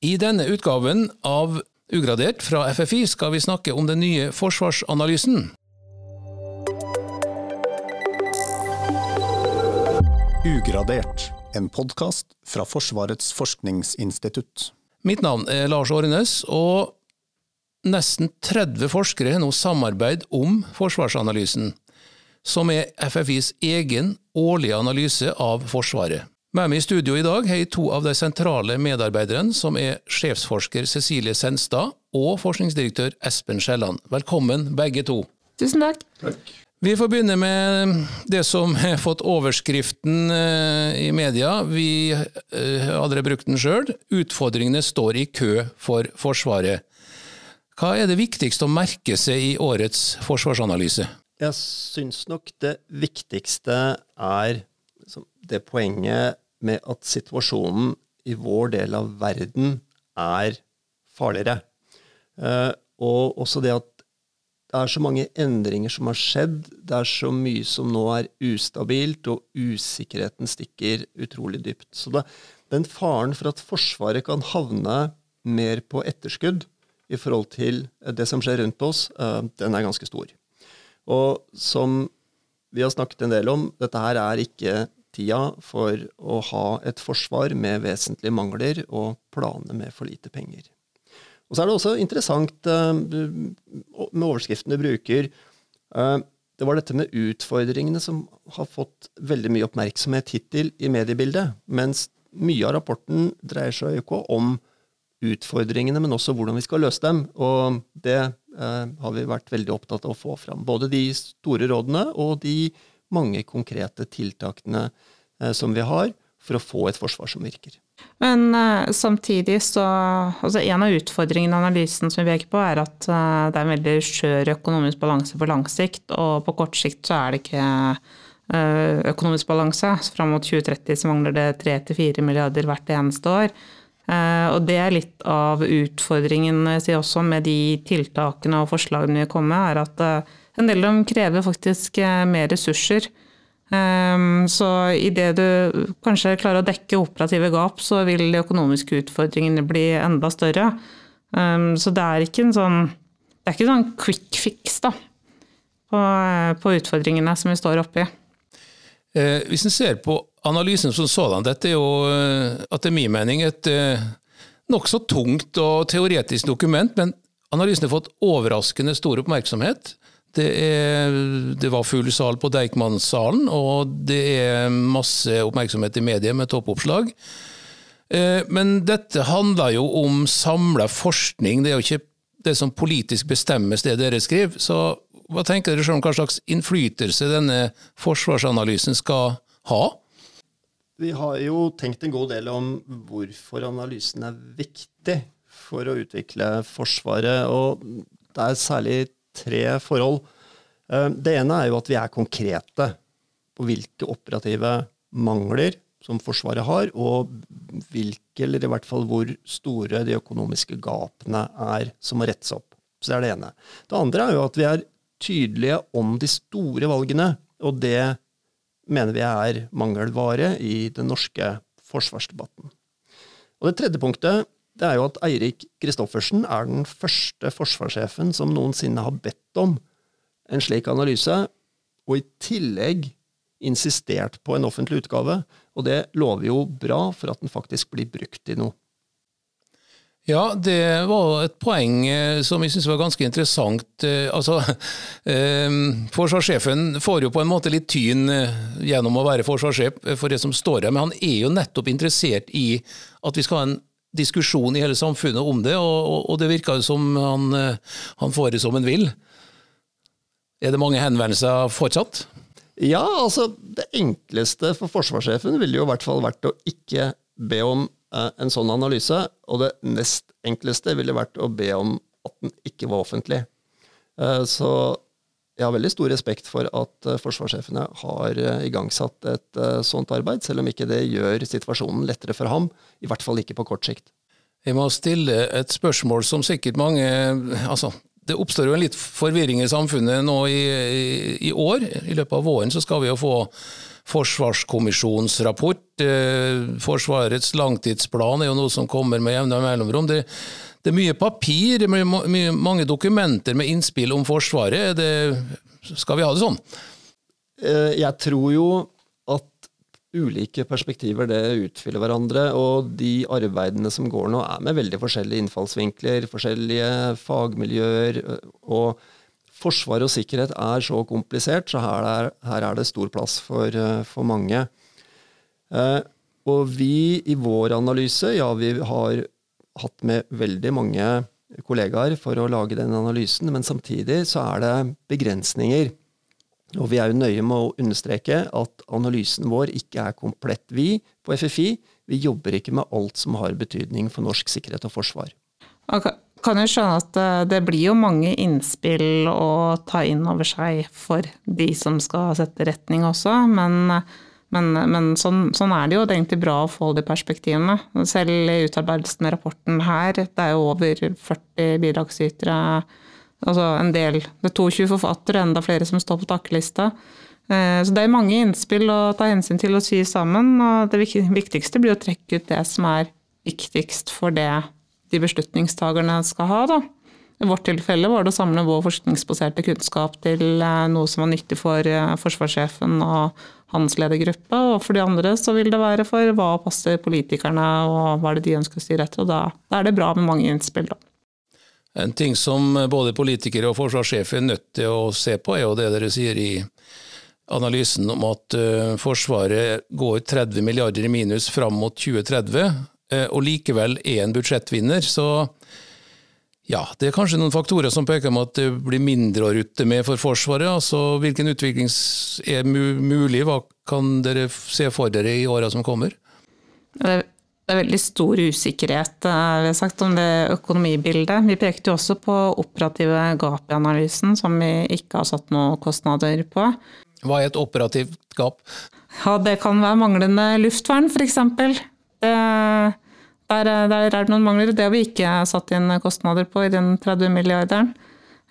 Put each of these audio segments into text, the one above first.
I denne utgaven av Ugradert fra FFI skal vi snakke om den nye forsvarsanalysen. Ugradert, en podkast fra Forsvarets forskningsinstitutt. Mitt navn er Lars Årenes, og nesten 30 forskere har nå samarbeid om forsvarsanalysen, som er FFIs egen årlige analyse av Forsvaret. Med meg i studio i dag har jeg to av de sentrale medarbeiderne, som er sjefsforsker Cecilie Senstad og forskningsdirektør Espen Skjelland. Velkommen begge to. Tusen takk. Takk. Vi får begynne med det som har fått overskriften eh, i media. Vi eh, har aldri brukt den sjøl. Utfordringene står i kø for Forsvaret. Hva er det viktigste å merke seg i årets forsvarsanalyse? Jeg syns nok det viktigste er det poenget med at situasjonen i vår del av verden er farligere. Eh, og også det at det er så mange endringer som har skjedd. Det er så mye som nå er ustabilt, og usikkerheten stikker utrolig dypt. Så det, den faren for at Forsvaret kan havne mer på etterskudd i forhold til det som skjer rundt oss, eh, den er ganske stor. Og som vi har snakket en del om, dette her er ikke tida for å ha et forsvar med vesentlige mangler og planer med for lite penger. Og så er det også interessant uh, med overskriften du bruker. Uh, det var dette med utfordringene som har fått veldig mye oppmerksomhet hittil i mediebildet. Mens mye av rapporten dreier seg ikke om utfordringene, men også hvordan vi skal løse dem. Og det uh, har vi vært veldig opptatt av å få fram. Både de store rådene og de mange konkrete tiltakene som vi har for å få et forsvar som virker. Men uh, samtidig så altså En av utfordringene i analysen som vi peker på, er at uh, det er en veldig skjør økonomisk balanse på lang sikt, og på kort sikt så er det ikke uh, økonomisk balanse. Fram mot 2030 så mangler det 3-4 milliarder hvert eneste år. Og det er litt av utfordringen si også med de tiltakene og forslagene vi kommer med, er at en del av dem krever faktisk mer ressurser. Um, så idet du kanskje klarer å dekke operative gap, så vil de økonomiske utfordringene bli enda større. Um, så det er ikke en sånn det er ikke sånn quick fix da, på, på utfordringene som vi står oppi. Eh, hvis en ser på analysen som sådan, dette er jo eh, etter min mening et eh, nokså tungt og teoretisk dokument, men analysen har fått overraskende stor oppmerksomhet. Det, er, det, var full sal på Deichmansalen, og det er masse oppmerksomhet i mediet med toppoppslag. Eh, men dette handler jo om samla forskning, det er jo ikke det som politisk bestemmes, det dere skriver. Så hva tenker dere om hva slags innflytelse denne forsvarsanalysen skal ha? Vi har jo tenkt en god del om hvorfor analysen er viktig for å utvikle Forsvaret. og Det er særlig tre forhold. Eh, det ene er jo at vi er konkrete på hvilke operative mangler som Forsvaret har, og hvilke, eller i hvert fall hvor store de økonomiske gapene er som må rettes opp. Så det er det ene. Det andre er jo at vi er tydelige om de store valgene, og det mener vi er mangelvare i den norske forsvarsdebatten. Og Det tredje punktet det er jo at Eirik Kristoffersen er den første forsvarssjefen som noensinne har bedt om en slik analyse, og i tillegg insistert på en offentlig utgave. Og det lover jo bra for at den faktisk blir brukt i noe. Ja, det var et poeng eh, som jeg syns var ganske interessant. Eh, altså, eh, Forsvarssjefen får jo på en måte litt tyn gjennom å være forsvarssjef for det som står her, men han er jo nettopp interessert i at vi skal ha en diskusjon i hele samfunnet om det, og, og det virker som han, eh, han, får det som han vil. Er det mange henvendelser fortsatt? Ja, altså det enkleste for forsvarssjefen ville jo i hvert fall vært å ikke be om eh, en sånn analyse, og det nest enkleste ville vært å be om at den ikke var offentlig. Eh, så jeg har veldig stor respekt for at uh, forsvarssjefene har uh, igangsatt et uh, sånt arbeid, selv om ikke det gjør situasjonen lettere for ham, i hvert fall ikke på kort sikt. Jeg må stille et spørsmål som sikkert mange altså, Det oppstår jo en litt forvirring i samfunnet nå i, i, i år. I løpet av våren så skal vi jo få forsvarskommisjonens rapport. Forsvarets langtidsplan er jo noe som kommer med jevne mellomrom. Det, det, er mye papir, mye, mange dokumenter med innspill om Forsvaret. Det, skal vi ha det sånn? Jeg tror jo at ulike perspektiver det utfyller hverandre, og de arbeidene som går nå, er med veldig forskjellige innfallsvinkler, forskjellige fagmiljøer. og Forsvar og sikkerhet er så komplisert, så her er, her er det stor plass for, for mange. Eh, og vi i vår analyse, ja, vi har hatt med veldig mange kollegaer for å lage den analysen, men samtidig så er det begrensninger. Og vi er jo nøye med å understreke at analysen vår ikke er komplett, vi på FFI. Vi jobber ikke med alt som har betydning for norsk sikkerhet og forsvar. Okay. Kan jo skjønne at eh, det blir jo mange innspill å ta inn over seg for de som skal sette retning også, men, men, men sånn, sånn, er det jo. Det er egentlig bra å få de perspektivene. Selv i utarbeidelsen av rapporten her, det er jo over 40 bidragsytere Altså en del Det er 22 forfattere, enda flere som står på takkelista. Eh, så det er mange innspill å ta hensyn til og sy sammen. Og det viktigste blir å trekke ut det som er viktigst for det de beslutningstagerne skal ha. Da. I vårt tilfelle var det å samle vår forskningsbaserte kunnskap til eh, noe som var nyttig for eh, forsvarssjefen og hans ledergruppe. Og for de andre så vil det være for hva passer politikerne, og hva er det de ønsker å styre etter. Og da, da er det bra med mange innspill, da. En ting som både politikere og forsvarssjef er nødt til å se på, er jo det dere sier i analysen om at uh, Forsvaret går 30 milliarder i minus fram mot 2030, uh, eh, og likevel er en budsjettvinner. Så ja, det er kanskje noen faktorer som peker mot at det blir mindre å rutte med for Forsvaret. altså Hvilken utvikling er mulig? Hva kan dere se for dere i åra som kommer? Det er veldig stor usikkerhet eh, vi har sagt, om det økonomibildet. Vi pekte jo også på operative gap i analysen, som vi ikke har satt noen kostnader på. Hva er et operativt gap? Ja, Det kan være manglende luftvern, f.eks. Der, der er det noen mangler. Det har vi ikke satt inn kostnader på i den 30 milliarderen.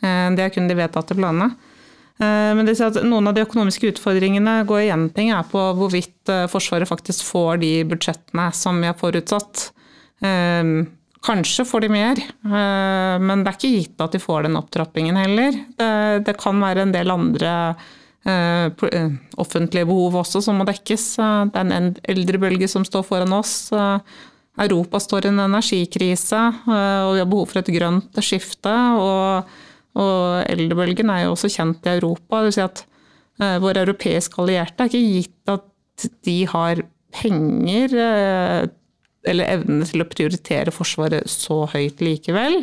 Eh, det er kun de vedtatte planene. Men det sier at noen av de økonomiske utfordringene går igjen ting er på hvorvidt eh, Forsvaret faktisk får de budsjettene som vi har forutsatt. Eh, kanskje får de mer, men det er ikke gitt at de får den opptrappingen heller. Det, det kan være en del andre offentlige behov også som må dekkes. Det er en eldrebølge som står foran oss. Europa står i en energikrise, og vi har behov for et grønt skifte. og og eldrebølgen er jo også kjent i Europa. Det vil si at eh, våre europeiske allierte er ikke gitt at de har penger eh, eller evne til å prioritere Forsvaret så høyt likevel.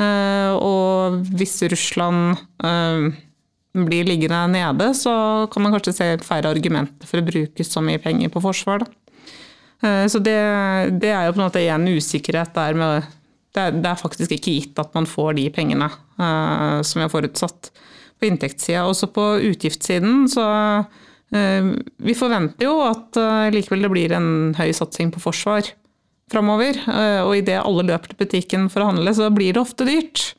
Eh, og hvis Russland blir liggende nede, så kan man kanskje se færre argumenter for å bruke så mye penger på forsvar. Så det, det er jo på en måte en usikkerhet der med det er, det er, faktisk ikke gitt at man får de pengene uh, som vi har forutsatt på inntektssida. Også på utgiftssiden så uh, Vi forventer jo at uh, likevel det blir en høy satsing på forsvar framover. og idet alle løper til butikken for å handle, så blir det ofte dyrt.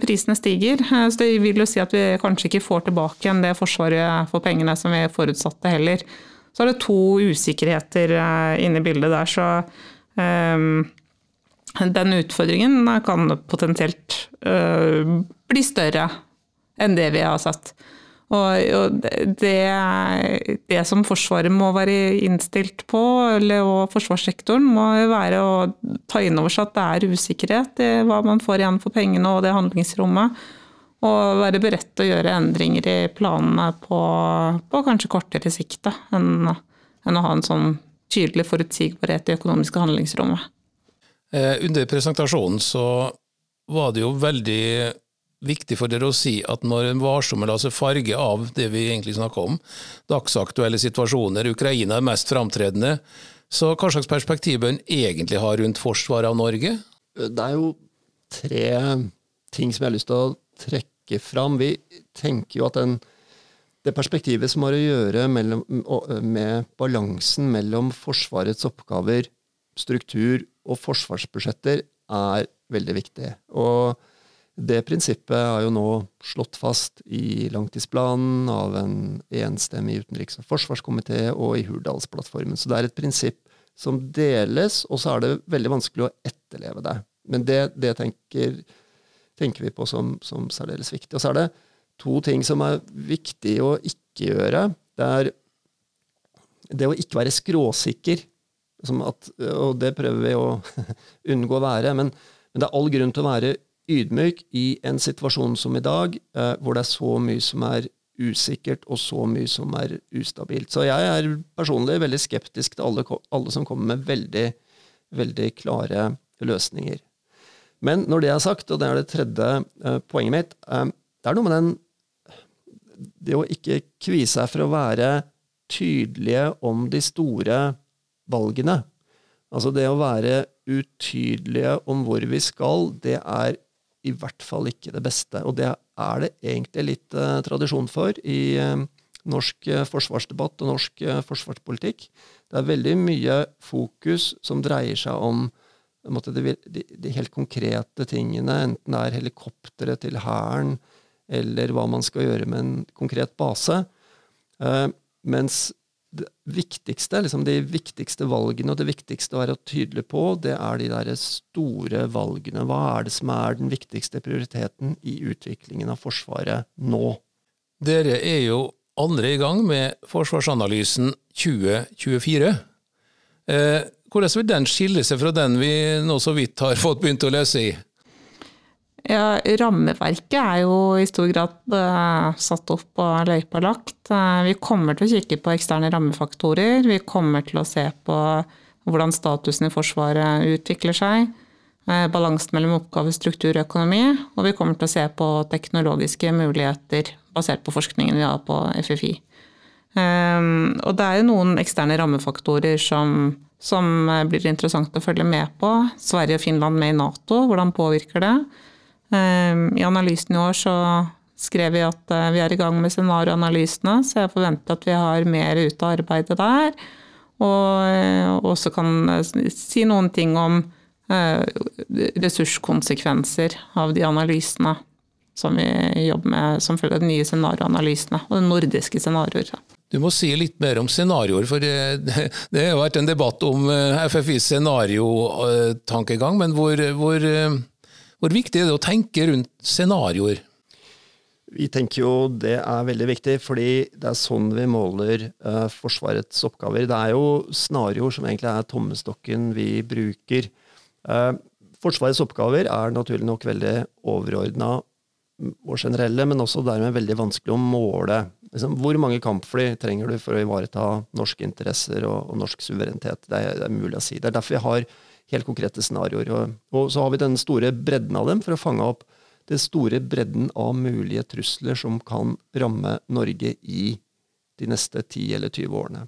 Prisene stiger, så det vil jo si at vi kanskje ikke får tilbake igjen det Forsvaret for pengene som vi forutsatte heller. Så er det to usikkerheter inne i bildet der, så um, den utfordringen kan potensielt uh, bli større enn det vi har sett. Og, det, det, som Forsvaret må være innstilt på, eller, og forsvarssektoren, må være å ta inn over seg at det er usikkerhet i hva man får igjen for pengene og det handlingsrommet. Og være beredt til å gjøre endringer i planene på, på kanskje kortere sikt enn, enn å ha en sånn tydelig forutsigbarhet i økonomiske handlingsrommet. Eh, under presentasjonen så var det jo veldig viktig for dere å si at når en varsomme lar seg farge av det vi egentlig snakker om, dagsaktuelle situasjoner, Ukraina er mest framtredende, så hva slags perspektiv bør en egentlig ha rundt forsvaret av Norge? Det er jo tre ting som jeg har lyst til å trekke fram. Vi tenker jo at den, det perspektivet som har å gjøre mellom, med balansen mellom Forsvarets oppgaver, struktur og forsvarsbudsjetter er veldig viktig. Og Det prinsippet er jo nå slått fast i langtidsplanen av en enstemmig utenriks- og forsvarskomité og i Hurdalsplattformen. Så det er et prinsipp som deles, og så er det veldig vanskelig å etterleve det. Men det, det tenker, tenker, vi på som, som, særdeles viktig. Og så er det to ting som er viktig å ikke gjøre. Det er det å ikke være skråsikker. At, og det prøver vi å unngå å være. Men, men, det er all grunn til å være ydmyk i en situasjon som i dag, eh, hvor det er så mye som er usikkert, og så mye som er ustabilt. Så jeg er personlig veldig skeptisk til alle, alle som kommer med veldig, veldig klare løsninger. Men når det er sagt, og det er det tredje uh, poenget mitt, um, det er noe med den Det å ikke kvie seg for å være tydelige om de store valgene. Altså det å være utydelige om hvor vi skal, det er i hvert fall ikke det beste. Og det er det egentlig litt uh, tradisjon for i uh, norsk uh, forsvarsdebatt og norsk forsvarspolitikk. Det er veldig mye fokus som dreier seg om de, de, de, helt konkrete tingene, enten det er helikoptre til Hæren, eller hva man skal gjøre med en konkret base. mens det viktigste, liksom de viktigste valgene og det viktigste å være tydelig på, det er de der store valgene. Hva er det som er den viktigste prioriteten i utviklingen av Forsvaret nå? Dere er jo andre i gang med forsvarsanalysen 2024. Eh, hvordan vil den skille seg fra den vi nå så vidt har fått begynt å lese i? Ja, Rammeverket er jo i stor grad uh, satt opp og løypa lagt. Uh, vi kommer til å kikke på eksterne rammefaktorer. Vi kommer til å se på hvordan statusen i Forsvaret utvikler seg. Uh, balansen mellom oppgave, struktur og økonomi. Og vi kommer til å se på teknologiske muligheter basert på forskningen vi har på FFI. Og det er jo noen eksterne rammefaktorer som, som blir interessant å følge med på. Sverige og Finland med i Nato, hvordan påvirker det? Ehm, I analysen i år så skrev vi at eh, vi er i gang med scenarioanalysene, så jeg forventer at vi har mer ut av arbeidet der. Og eh, også kan eh, si noen ting om ressurskonsekvenser av de analysene som vi jobber med som følge av de nye scenarioanalysene, og de nordiske scenarioer. Du må si litt mer om scenarioer, for det, det har vært en debatt om FFIs scenariotankegang. Men hvor, hvor hvor viktig er det å tenke rundt scenarioer? Vi tenker jo det er veldig viktig, fordi det er sånn vi måler uh, Forsvarets oppgaver. Det er jo scenarioer som egentlig er tommestokken vi bruker. Uh, forsvarets oppgaver er naturlig nok veldig overordna og generelle, men også dermed veldig vanskelig å måle. Liksom, hvor mange kampfly trenger du for å ivareta norske interesser og, og norsk suverenitet? Det er, det er, mulig å si. Det er derfor vi har helt konkrete scenarioer. Og, og, så har vi den store bredden av dem for å fange opp den store bredden av mulige trusler som kan ramme Norge i de neste 10 eller 20 årene.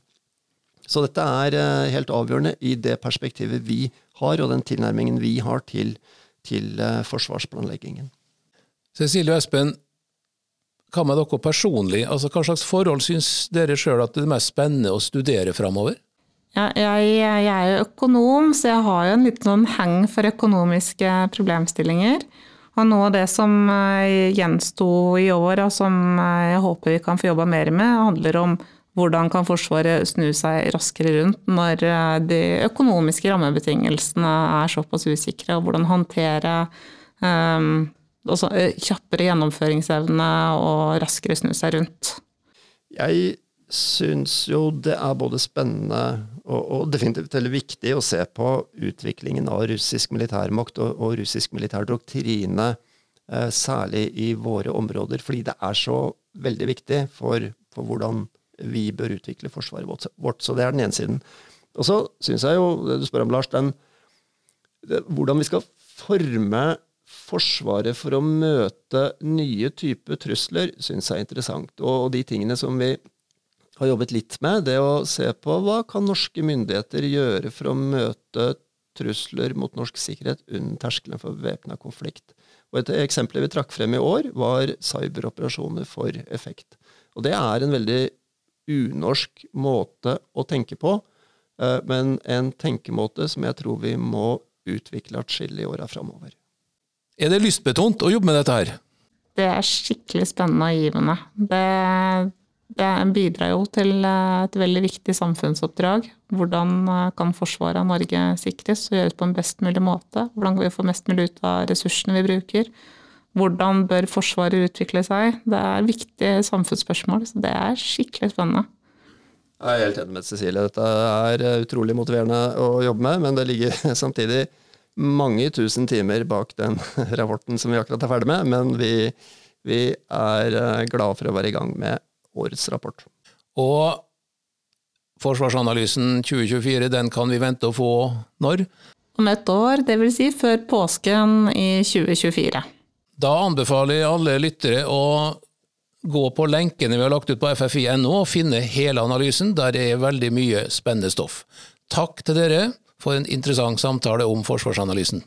Så dette er eh, helt avgjørende i det perspektivet vi har, og den tilnærmingen vi har til, til eh, forsvarsplanleggingen. Cecilie og Espen, hva med dere personlig? Altså, hva slags forhold syns dere sjøl at det er mest spennende å studere framover? Ja, jeg, jeg, er jo økonom, så jeg har jo en liten sånn heng for økonomiske problemstillinger. Og noe av det som eh, gjensto i år, og som eh, jeg håper vi kan få jobba mer med, handler om hvordan kan Forsvaret snu seg raskere rundt når eh, de økonomiske rammebetingelsene er såpass usikre, og hvordan håndtere um, også, kjappere gjennomføringsevne og raskere snu seg rundt. Jeg syns jo det er både spennende og, og, definitivt veldig viktig å se på utviklingen av russisk militærmakt og, og russisk militær doktrine, eh, særlig i våre områder, fordi det er så veldig viktig for, for, hvordan vi bør utvikle forsvaret vårt. Så det er den ene siden. Og så syns jeg jo, du spør om, Lars, den, det, hvordan vi skal forme Forsvaret for å møte nye typer trusler, syns jeg er interessant. Og, de tingene som vi har jobbet litt med, det å se på hva kan norske myndigheter gjøre for å møte trusler mot norsk sikkerhet under terskelen for væpna konflikt. Og Et eksempel vi trakk frem i år, var cyberoperasjoner for effekt. Og Det er en veldig unorsk måte å tenke på, eh, men en tenkemåte som jeg tror vi må utvikle atskillig i åra framover. Er det lystbetont å jobbe med dette her? Det er skikkelig spennende og givende. Det, det bidrar jo til eh, et veldig viktig samfunnsoppdrag. Hvordan eh, kan forsvaret av Norge sikres og gjøres på en best mulig måte? Hvordan kan vi få mest mulig ut av ressursene vi bruker? Hvordan bør Forsvaret utvikle seg? Det er viktige samfunnsspørsmål, så det er skikkelig spennende. Jeg er helt enig med Cecilie. Dette er eh, utrolig motiverende å jobbe med, men det ligger samtidig mange tusen timer bak den rapporten som vi akkurat er ferdig med. Men vi, vi er eh, glade for å være i gang med årets rapport. Og Forsvarsanalysen 2024, den kan vi vente å få når? Om et år, dvs. Si før påsken i 2024. Da anbefaler jeg alle lyttere å gå på lenkene vi har lagt ut på ffi.no og finne hele analysen. Der er veldig mye spennende stoff. Takk til dere for en interessant samtale om forsvarsanalysen.